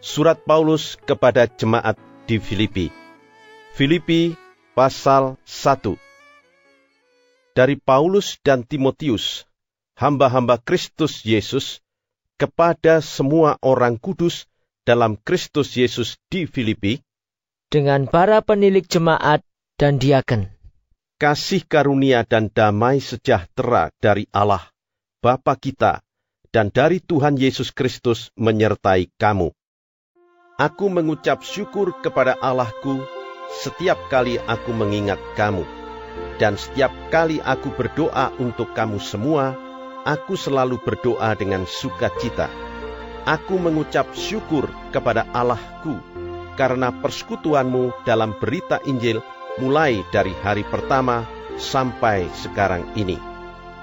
Surat Paulus kepada jemaat di Filipi. Filipi pasal 1 Dari Paulus dan Timotius, hamba-hamba Kristus Yesus, kepada semua orang kudus dalam Kristus Yesus di Filipi, dengan para penilik jemaat dan diaken. kasih karunia dan damai sejahtera dari Allah, Bapa kita, dan dari Tuhan Yesus Kristus menyertai kamu. Aku mengucap syukur kepada Allahku setiap kali aku mengingat kamu. Dan setiap kali aku berdoa untuk kamu semua, aku selalu berdoa dengan sukacita. Aku mengucap syukur kepada Allahku karena persekutuanmu dalam berita Injil mulai dari hari pertama sampai sekarang ini.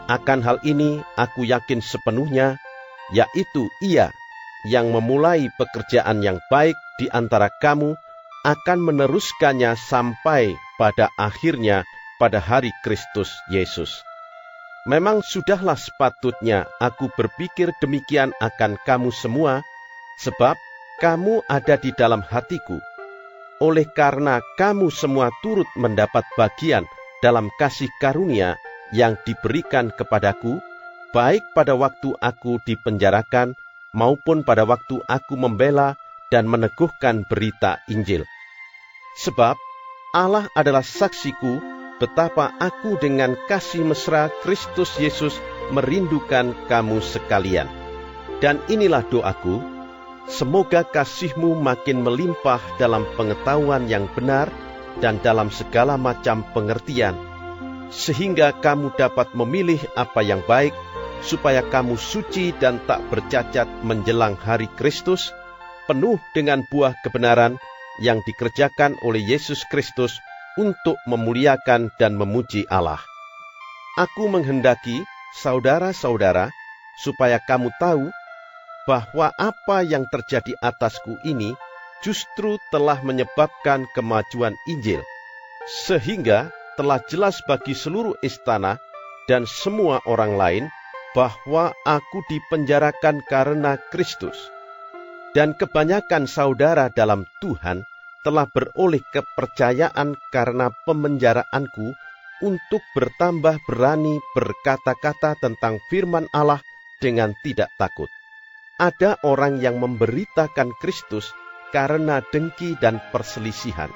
Akan hal ini aku yakin sepenuhnya, yaitu Ia yang memulai pekerjaan yang baik di antara kamu akan meneruskannya sampai pada akhirnya pada hari Kristus Yesus. Memang sudahlah sepatutnya aku berpikir demikian akan kamu semua, sebab kamu ada di dalam hatiku oleh karena kamu semua turut mendapat bagian dalam kasih karunia yang diberikan kepadaku, baik pada waktu aku dipenjarakan maupun pada waktu aku membela dan meneguhkan berita Injil. Sebab Allah adalah saksiku betapa aku dengan kasih mesra Kristus Yesus merindukan kamu sekalian. Dan inilah doaku, Semoga kasihmu makin melimpah dalam pengetahuan yang benar dan dalam segala macam pengertian, sehingga kamu dapat memilih apa yang baik, supaya kamu suci dan tak bercacat menjelang hari Kristus, penuh dengan buah kebenaran yang dikerjakan oleh Yesus Kristus untuk memuliakan dan memuji Allah. Aku menghendaki saudara-saudara supaya kamu tahu bahwa apa yang terjadi atasku ini justru telah menyebabkan kemajuan Injil, sehingga telah jelas bagi seluruh istana dan semua orang lain bahwa aku dipenjarakan karena Kristus. Dan kebanyakan saudara dalam Tuhan telah beroleh kepercayaan karena pemenjaraanku untuk bertambah berani berkata-kata tentang firman Allah dengan tidak takut ada orang yang memberitakan Kristus karena dengki dan perselisihan.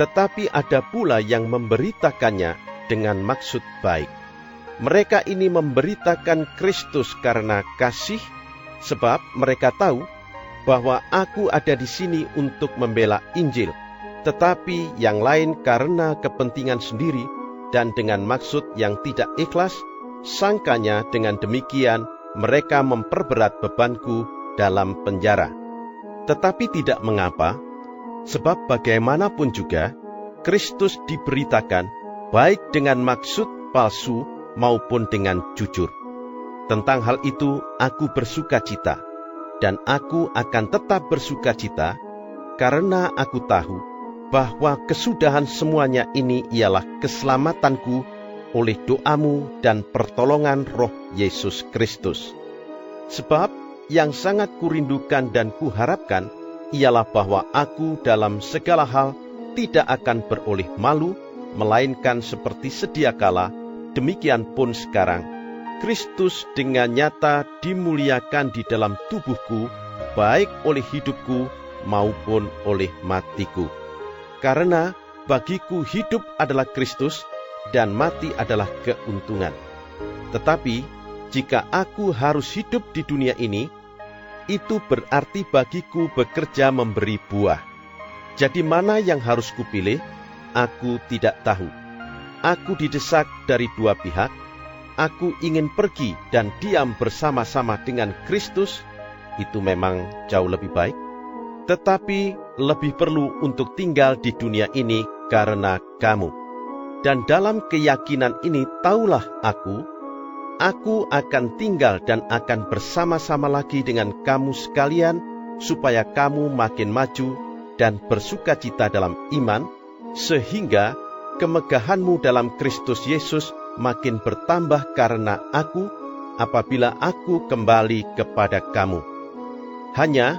Tetapi ada pula yang memberitakannya dengan maksud baik. Mereka ini memberitakan Kristus karena kasih, sebab mereka tahu bahwa aku ada di sini untuk membela Injil, tetapi yang lain karena kepentingan sendiri dan dengan maksud yang tidak ikhlas, sangkanya dengan demikian mereka memperberat bebanku dalam penjara. Tetapi tidak mengapa, sebab bagaimanapun juga Kristus diberitakan baik dengan maksud palsu maupun dengan jujur. Tentang hal itu aku bersuka cita, dan aku akan tetap bersuka cita, karena aku tahu bahwa kesudahan semuanya ini ialah keselamatanku oleh doamu dan pertolongan roh Yesus Kristus. Sebab yang sangat kurindukan dan kuharapkan ialah bahwa aku dalam segala hal tidak akan beroleh malu, melainkan seperti sedia kala, demikian pun sekarang, Kristus dengan nyata dimuliakan di dalam tubuhku, baik oleh hidupku maupun oleh matiku. Karena bagiku hidup adalah Kristus, dan mati adalah keuntungan. Tetapi jika aku harus hidup di dunia ini, itu berarti bagiku bekerja memberi buah. Jadi mana yang harus kupilih? Aku tidak tahu. Aku didesak dari dua pihak. Aku ingin pergi dan diam bersama-sama dengan Kristus. Itu memang jauh lebih baik tetapi lebih perlu untuk tinggal di dunia ini karena kamu. Dan dalam keyakinan ini taulah aku, aku akan tinggal dan akan bersama-sama lagi dengan kamu sekalian, supaya kamu makin maju dan bersuka cita dalam iman, sehingga kemegahanmu dalam Kristus Yesus makin bertambah karena aku, apabila aku kembali kepada kamu. Hanya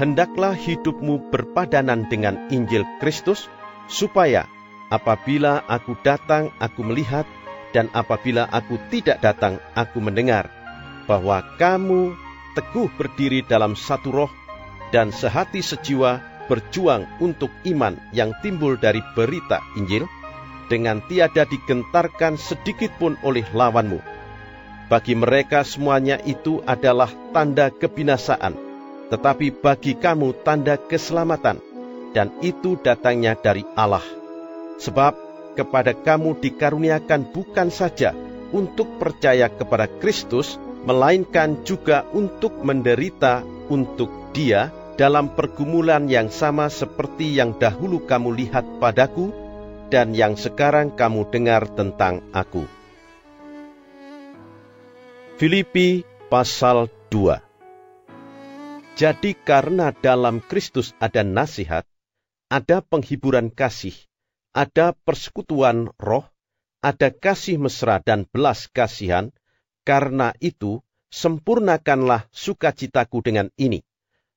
hendaklah hidupmu berpadanan dengan Injil Kristus, supaya apabila aku datang, aku melihat, dan apabila aku tidak datang, aku mendengar bahwa kamu teguh berdiri dalam satu roh dan sehati sejiwa berjuang untuk iman yang timbul dari berita Injil, dengan tiada digentarkan sedikit pun oleh lawanmu. Bagi mereka semuanya itu adalah tanda kebinasaan, tetapi bagi kamu tanda keselamatan, dan itu datangnya dari Allah. Sebab kepada kamu dikaruniakan bukan saja untuk percaya kepada Kristus, melainkan juga untuk menderita untuk Dia dalam pergumulan yang sama seperti yang dahulu kamu lihat padaku dan yang sekarang kamu dengar tentang aku. Filipi pasal 2 Jadi karena dalam Kristus ada nasihat, ada penghiburan kasih, ada persekutuan roh, ada kasih mesra dan belas kasihan, karena itu sempurnakanlah sukacitaku dengan ini.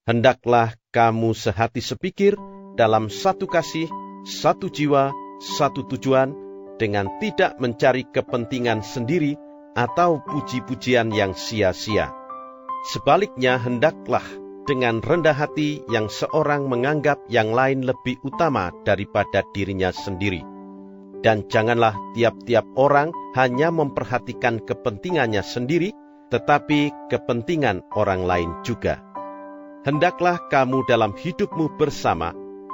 Hendaklah kamu sehati sepikir dalam satu kasih, satu jiwa, satu tujuan dengan tidak mencari kepentingan sendiri atau puji-pujian yang sia-sia. Sebaliknya, hendaklah dengan rendah hati yang seorang menganggap yang lain lebih utama daripada dirinya sendiri. Dan janganlah tiap-tiap orang hanya memperhatikan kepentingannya sendiri, tetapi kepentingan orang lain juga. Hendaklah kamu dalam hidupmu bersama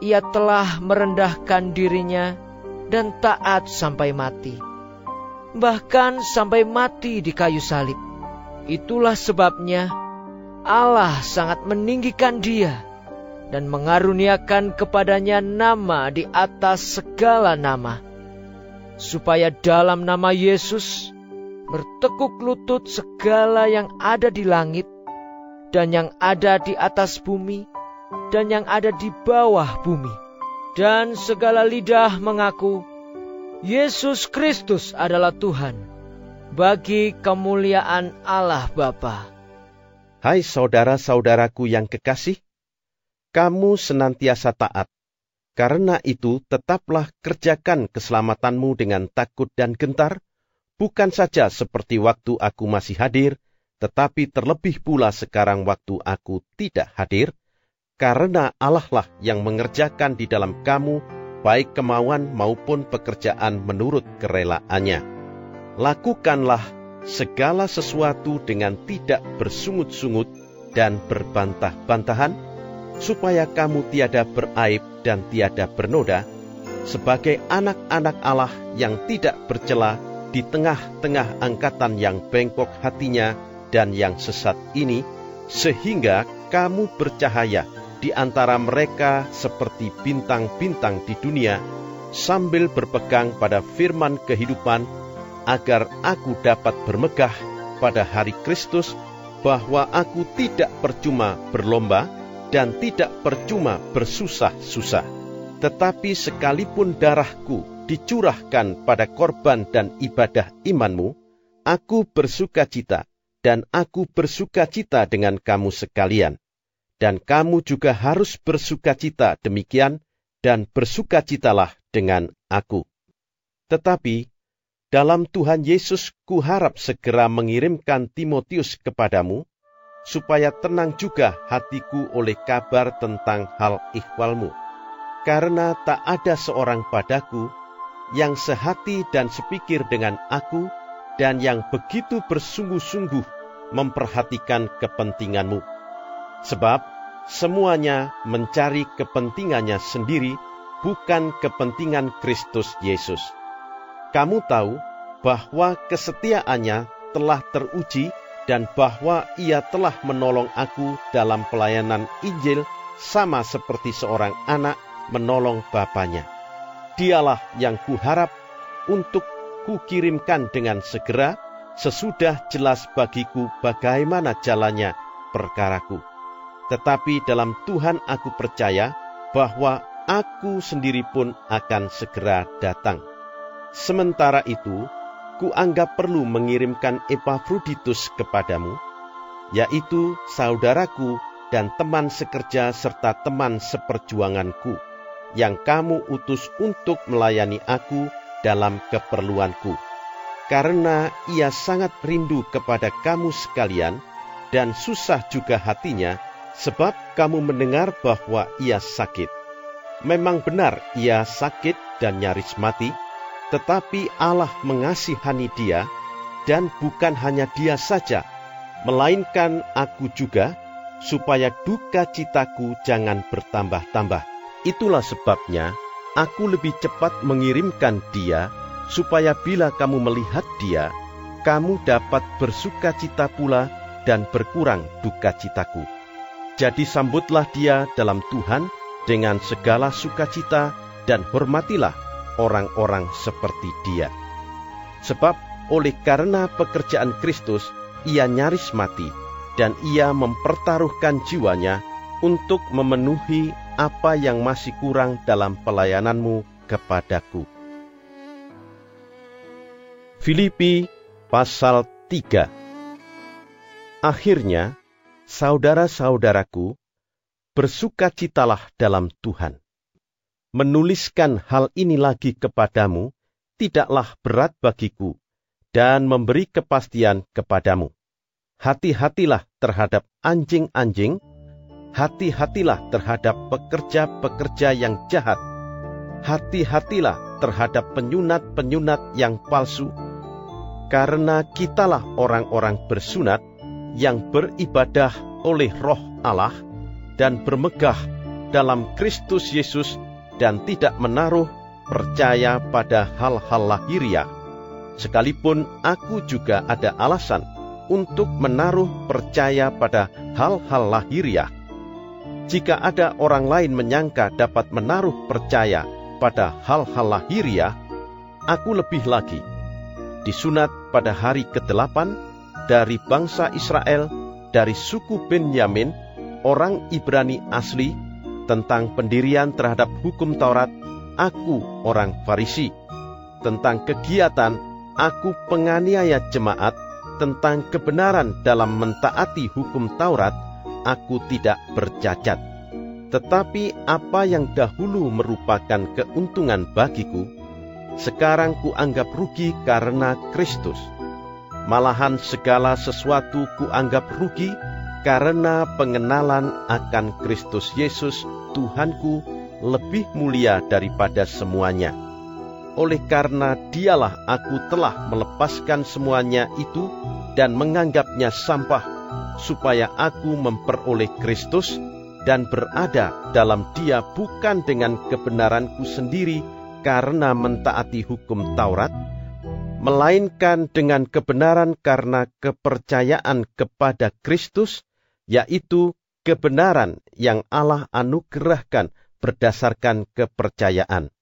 ia telah merendahkan dirinya dan taat sampai mati, bahkan sampai mati di kayu salib. Itulah sebabnya Allah sangat meninggikan Dia dan mengaruniakan kepadanya nama di atas segala nama, supaya dalam nama Yesus bertekuk lutut segala yang ada di langit dan yang ada di atas bumi dan yang ada di bawah bumi. Dan segala lidah mengaku, Yesus Kristus adalah Tuhan, bagi kemuliaan Allah Bapa. Hai saudara-saudaraku yang kekasih, kamu senantiasa taat. Karena itu tetaplah kerjakan keselamatanmu dengan takut dan gentar, bukan saja seperti waktu aku masih hadir, tetapi terlebih pula sekarang waktu aku tidak hadir, karena Allah lah yang mengerjakan di dalam kamu baik kemauan maupun pekerjaan menurut kerelaannya. Lakukanlah segala sesuatu dengan tidak bersungut-sungut dan berbantah-bantahan, supaya kamu tiada beraib dan tiada bernoda, sebagai anak-anak Allah yang tidak bercela di tengah-tengah angkatan yang bengkok hatinya dan yang sesat ini, sehingga kamu bercahaya di antara mereka seperti bintang-bintang di dunia, sambil berpegang pada firman kehidupan, agar aku dapat bermegah pada hari Kristus, bahwa aku tidak percuma berlomba dan tidak percuma bersusah-susah. Tetapi sekalipun darahku dicurahkan pada korban dan ibadah imanmu, aku bersuka cita dan aku bersuka cita dengan kamu sekalian dan kamu juga harus bersukacita demikian, dan bersukacitalah dengan aku. Tetapi, dalam Tuhan Yesus kuharap segera mengirimkan Timotius kepadamu, supaya tenang juga hatiku oleh kabar tentang hal ikhwalmu. Karena tak ada seorang padaku yang sehati dan sepikir dengan aku dan yang begitu bersungguh-sungguh memperhatikan kepentinganmu. Sebab semuanya mencari kepentingannya sendiri, bukan kepentingan Kristus Yesus. Kamu tahu bahwa kesetiaannya telah teruji dan bahwa ia telah menolong aku dalam pelayanan Injil sama seperti seorang anak menolong bapaknya. Dialah yang kuharap untuk kukirimkan dengan segera sesudah jelas bagiku bagaimana jalannya perkaraku. Tetapi dalam Tuhan aku percaya bahwa aku sendiri pun akan segera datang. Sementara itu, kuanggap perlu mengirimkan Epafroditus kepadamu, yaitu saudaraku dan teman sekerja serta teman seperjuanganku, yang kamu utus untuk melayani aku dalam keperluanku. Karena ia sangat rindu kepada kamu sekalian, dan susah juga hatinya, sebab kamu mendengar bahwa ia sakit. Memang benar ia sakit dan nyaris mati, tetapi Allah mengasihani dia, dan bukan hanya dia saja, melainkan aku juga, supaya duka citaku jangan bertambah-tambah. Itulah sebabnya aku lebih cepat mengirimkan dia, supaya bila kamu melihat dia, kamu dapat bersuka cita pula dan berkurang duka citaku. Jadi sambutlah dia dalam Tuhan dengan segala sukacita dan hormatilah orang-orang seperti dia. Sebab oleh karena pekerjaan Kristus, ia nyaris mati, dan ia mempertaruhkan jiwanya untuk memenuhi apa yang masih kurang dalam pelayananmu kepadaku. Filipi pasal 3 Akhirnya, saudara-saudaraku, bersukacitalah dalam Tuhan menuliskan hal ini lagi kepadamu tidaklah berat bagiku dan memberi kepastian kepadamu. Hati-hatilah terhadap anjing-anjing, hati-hatilah terhadap pekerja-pekerja yang jahat, hati-hatilah terhadap penyunat-penyunat yang palsu, karena kitalah orang-orang bersunat yang beribadah oleh roh Allah dan bermegah dalam Kristus Yesus dan tidak menaruh percaya pada hal-hal lahiriah. Sekalipun aku juga ada alasan untuk menaruh percaya pada hal-hal lahiriah. Jika ada orang lain menyangka dapat menaruh percaya pada hal-hal lahiriah, aku lebih lagi. Disunat pada hari ke-8 dari bangsa Israel, dari suku Benyamin, orang Ibrani asli, tentang pendirian terhadap hukum Taurat, aku orang Farisi. Tentang kegiatan, aku penganiaya jemaat. Tentang kebenaran dalam mentaati hukum Taurat, aku tidak bercacat. Tetapi apa yang dahulu merupakan keuntungan bagiku, sekarang kuanggap rugi karena Kristus. Malahan segala sesuatu kuanggap rugi karena pengenalan akan Kristus Yesus, Tuhanku, lebih mulia daripada semuanya. Oleh karena dialah aku telah melepaskan semuanya itu dan menganggapnya sampah, supaya aku memperoleh Kristus dan berada dalam dia bukan dengan kebenaranku sendiri karena mentaati hukum Taurat, melainkan dengan kebenaran karena kepercayaan kepada Kristus yaitu kebenaran yang Allah anugerahkan berdasarkan kepercayaan.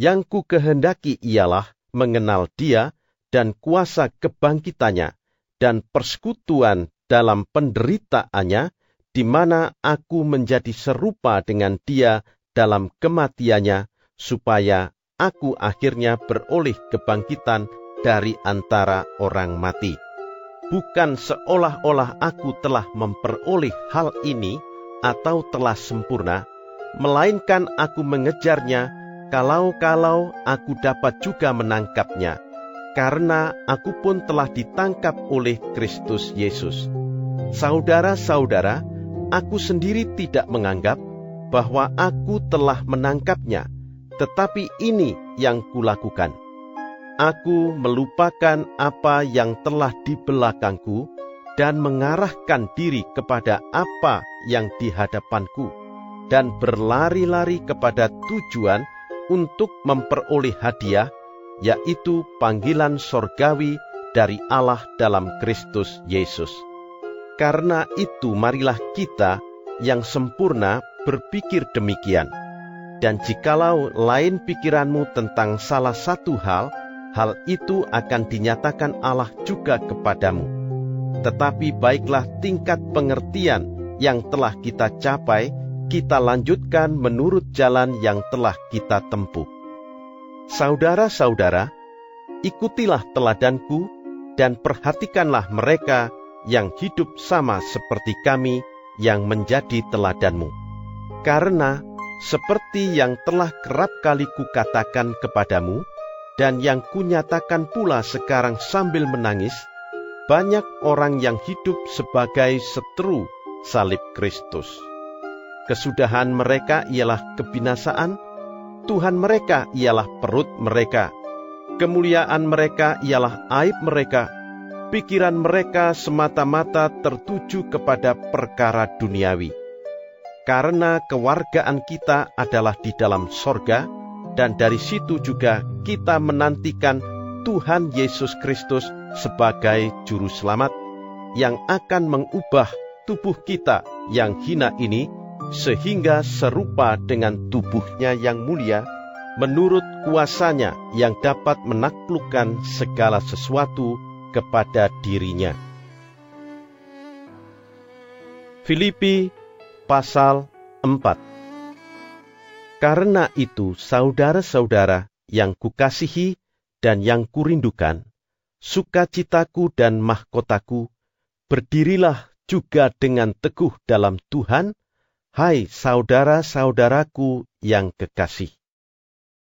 Yang ku kehendaki ialah mengenal dia dan kuasa kebangkitannya dan persekutuan dalam penderitaannya, di mana aku menjadi serupa dengan dia dalam kematiannya, supaya aku akhirnya beroleh kebangkitan dari antara orang mati bukan seolah-olah aku telah memperoleh hal ini atau telah sempurna, melainkan aku mengejarnya kalau-kalau aku dapat juga menangkapnya, karena aku pun telah ditangkap oleh Kristus Yesus. Saudara-saudara, aku sendiri tidak menganggap bahwa aku telah menangkapnya, tetapi ini yang kulakukan. Aku melupakan apa yang telah di belakangku dan mengarahkan diri kepada apa yang di hadapanku, dan berlari-lari kepada tujuan untuk memperoleh hadiah, yaitu panggilan sorgawi dari Allah dalam Kristus Yesus. Karena itu, marilah kita yang sempurna berpikir demikian. Dan jikalau lain pikiranmu tentang salah satu hal, hal itu akan dinyatakan Allah juga kepadamu. Tetapi baiklah tingkat pengertian yang telah kita capai, kita lanjutkan menurut jalan yang telah kita tempuh. Saudara-saudara, ikutilah teladanku dan perhatikanlah mereka yang hidup sama seperti kami yang menjadi teladanmu. Karena seperti yang telah kerap kali kukatakan kepadamu, dan yang kunyatakan pula sekarang sambil menangis, banyak orang yang hidup sebagai seteru salib Kristus. Kesudahan mereka ialah kebinasaan, Tuhan mereka ialah perut mereka, kemuliaan mereka ialah aib mereka, pikiran mereka semata-mata tertuju kepada perkara duniawi karena kewargaan kita adalah di dalam sorga, dan dari situ juga kita menantikan Tuhan Yesus Kristus sebagai Juru Selamat yang akan mengubah tubuh kita yang hina ini sehingga serupa dengan tubuhnya yang mulia menurut kuasanya yang dapat menaklukkan segala sesuatu kepada dirinya. Filipi pasal 4 Karena itu, saudara-saudara yang kukasihi dan yang kurindukan, sukacitaku dan mahkotaku, berdirilah juga dengan teguh dalam Tuhan, hai saudara-saudaraku yang kekasih.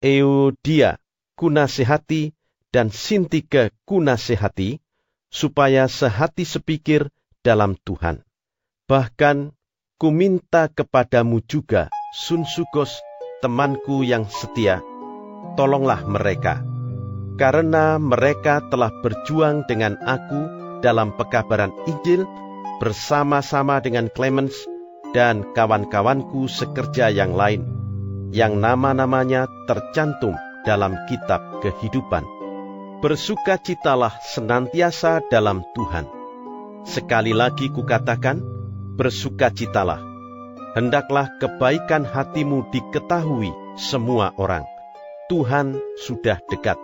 Eudia kunasehati dan Sintike kunasehati, supaya sehati sepikir dalam Tuhan. Bahkan Kuminta kepadamu juga, Sunsugos, temanku yang setia, tolonglah mereka, karena mereka telah berjuang dengan aku dalam pekabaran Injil bersama-sama dengan Clemens dan kawan-kawanku sekerja yang lain, yang nama-namanya tercantum dalam kitab kehidupan. Bersukacitalah senantiasa dalam Tuhan. Sekali lagi kukatakan, bersukacitalah. Hendaklah kebaikan hatimu diketahui semua orang. Tuhan sudah dekat.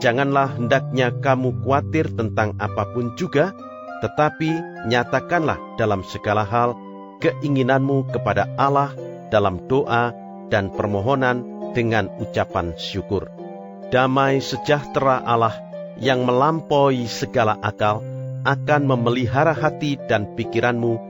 Janganlah hendaknya kamu khawatir tentang apa pun juga, tetapi nyatakanlah dalam segala hal keinginanmu kepada Allah dalam doa dan permohonan dengan ucapan syukur. Damai sejahtera Allah yang melampaui segala akal akan memelihara hati dan pikiranmu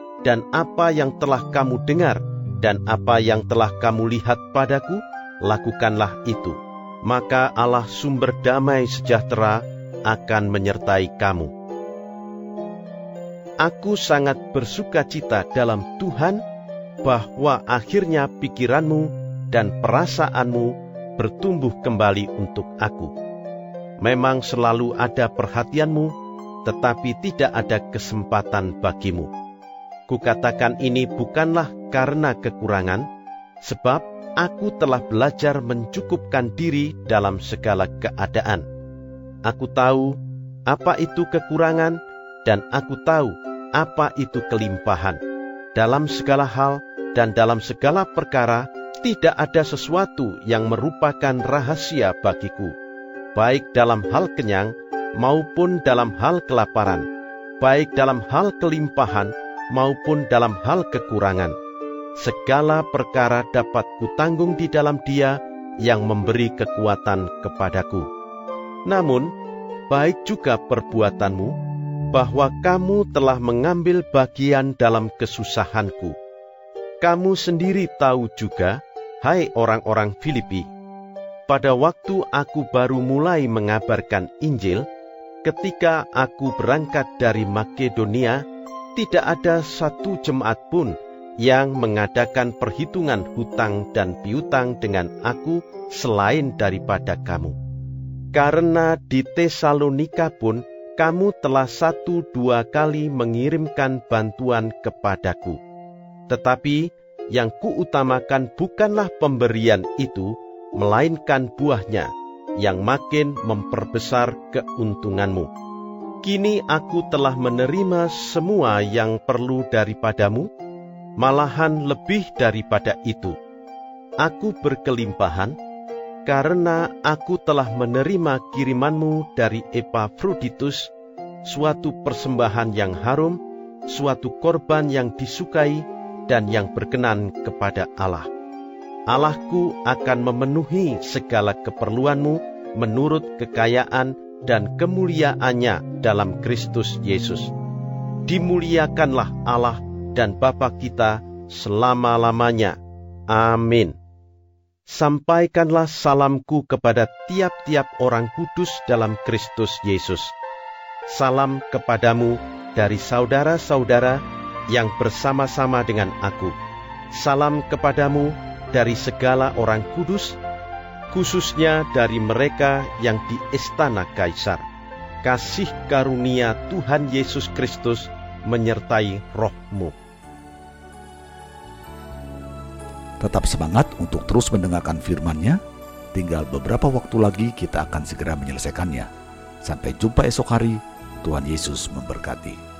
dan apa yang telah kamu dengar, dan apa yang telah kamu lihat padaku, lakukanlah itu. Maka Allah sumber damai sejahtera akan menyertai kamu. Aku sangat bersuka cita dalam Tuhan bahwa akhirnya pikiranmu dan perasaanmu bertumbuh kembali untuk aku. Memang selalu ada perhatianmu, tetapi tidak ada kesempatan bagimu Kukatakan ini bukanlah karena kekurangan, sebab aku telah belajar mencukupkan diri dalam segala keadaan. Aku tahu apa itu kekurangan, dan aku tahu apa itu kelimpahan. Dalam segala hal dan dalam segala perkara, tidak ada sesuatu yang merupakan rahasia bagiku, baik dalam hal kenyang maupun dalam hal kelaparan, baik dalam hal kelimpahan maupun dalam hal kekurangan. Segala perkara dapat kutanggung di dalam Dia yang memberi kekuatan kepadaku. Namun, baik juga perbuatanmu, bahwa kamu telah mengambil bagian dalam kesusahanku. Kamu sendiri tahu juga, hai orang-orang Filipi, pada waktu aku baru mulai mengabarkan Injil, ketika aku berangkat dari Makedonia, tidak ada satu jemaat pun yang mengadakan perhitungan hutang dan piutang dengan aku selain daripada kamu. Karena di Tesalonika pun kamu telah satu dua kali mengirimkan bantuan kepadaku. Tetapi yang kuutamakan bukanlah pemberian itu, melainkan buahnya yang makin memperbesar keuntunganmu. Kini aku telah menerima semua yang perlu daripadamu, malahan lebih daripada itu. Aku berkelimpahan, karena aku telah menerima kirimanmu dari Epafroditus, suatu persembahan yang harum, suatu korban yang disukai, dan yang berkenan kepada Allah. Allahku akan memenuhi segala keperluanmu menurut kekayaan dan kemuliaannya dalam Kristus Yesus. Dimuliakanlah Allah dan Bapa kita selama-lamanya. Amin. Sampaikanlah salamku kepada tiap-tiap orang kudus dalam Kristus Yesus. Salam kepadamu dari saudara-saudara yang bersama-sama dengan aku. Salam kepadamu dari segala orang kudus, khususnya dari mereka yang di istana Kaisar. Kasih karunia Tuhan Yesus Kristus menyertai rohmu. Tetap semangat untuk terus mendengarkan firman-Nya. Tinggal beberapa waktu lagi kita akan segera menyelesaikannya. Sampai jumpa esok hari. Tuhan Yesus memberkati.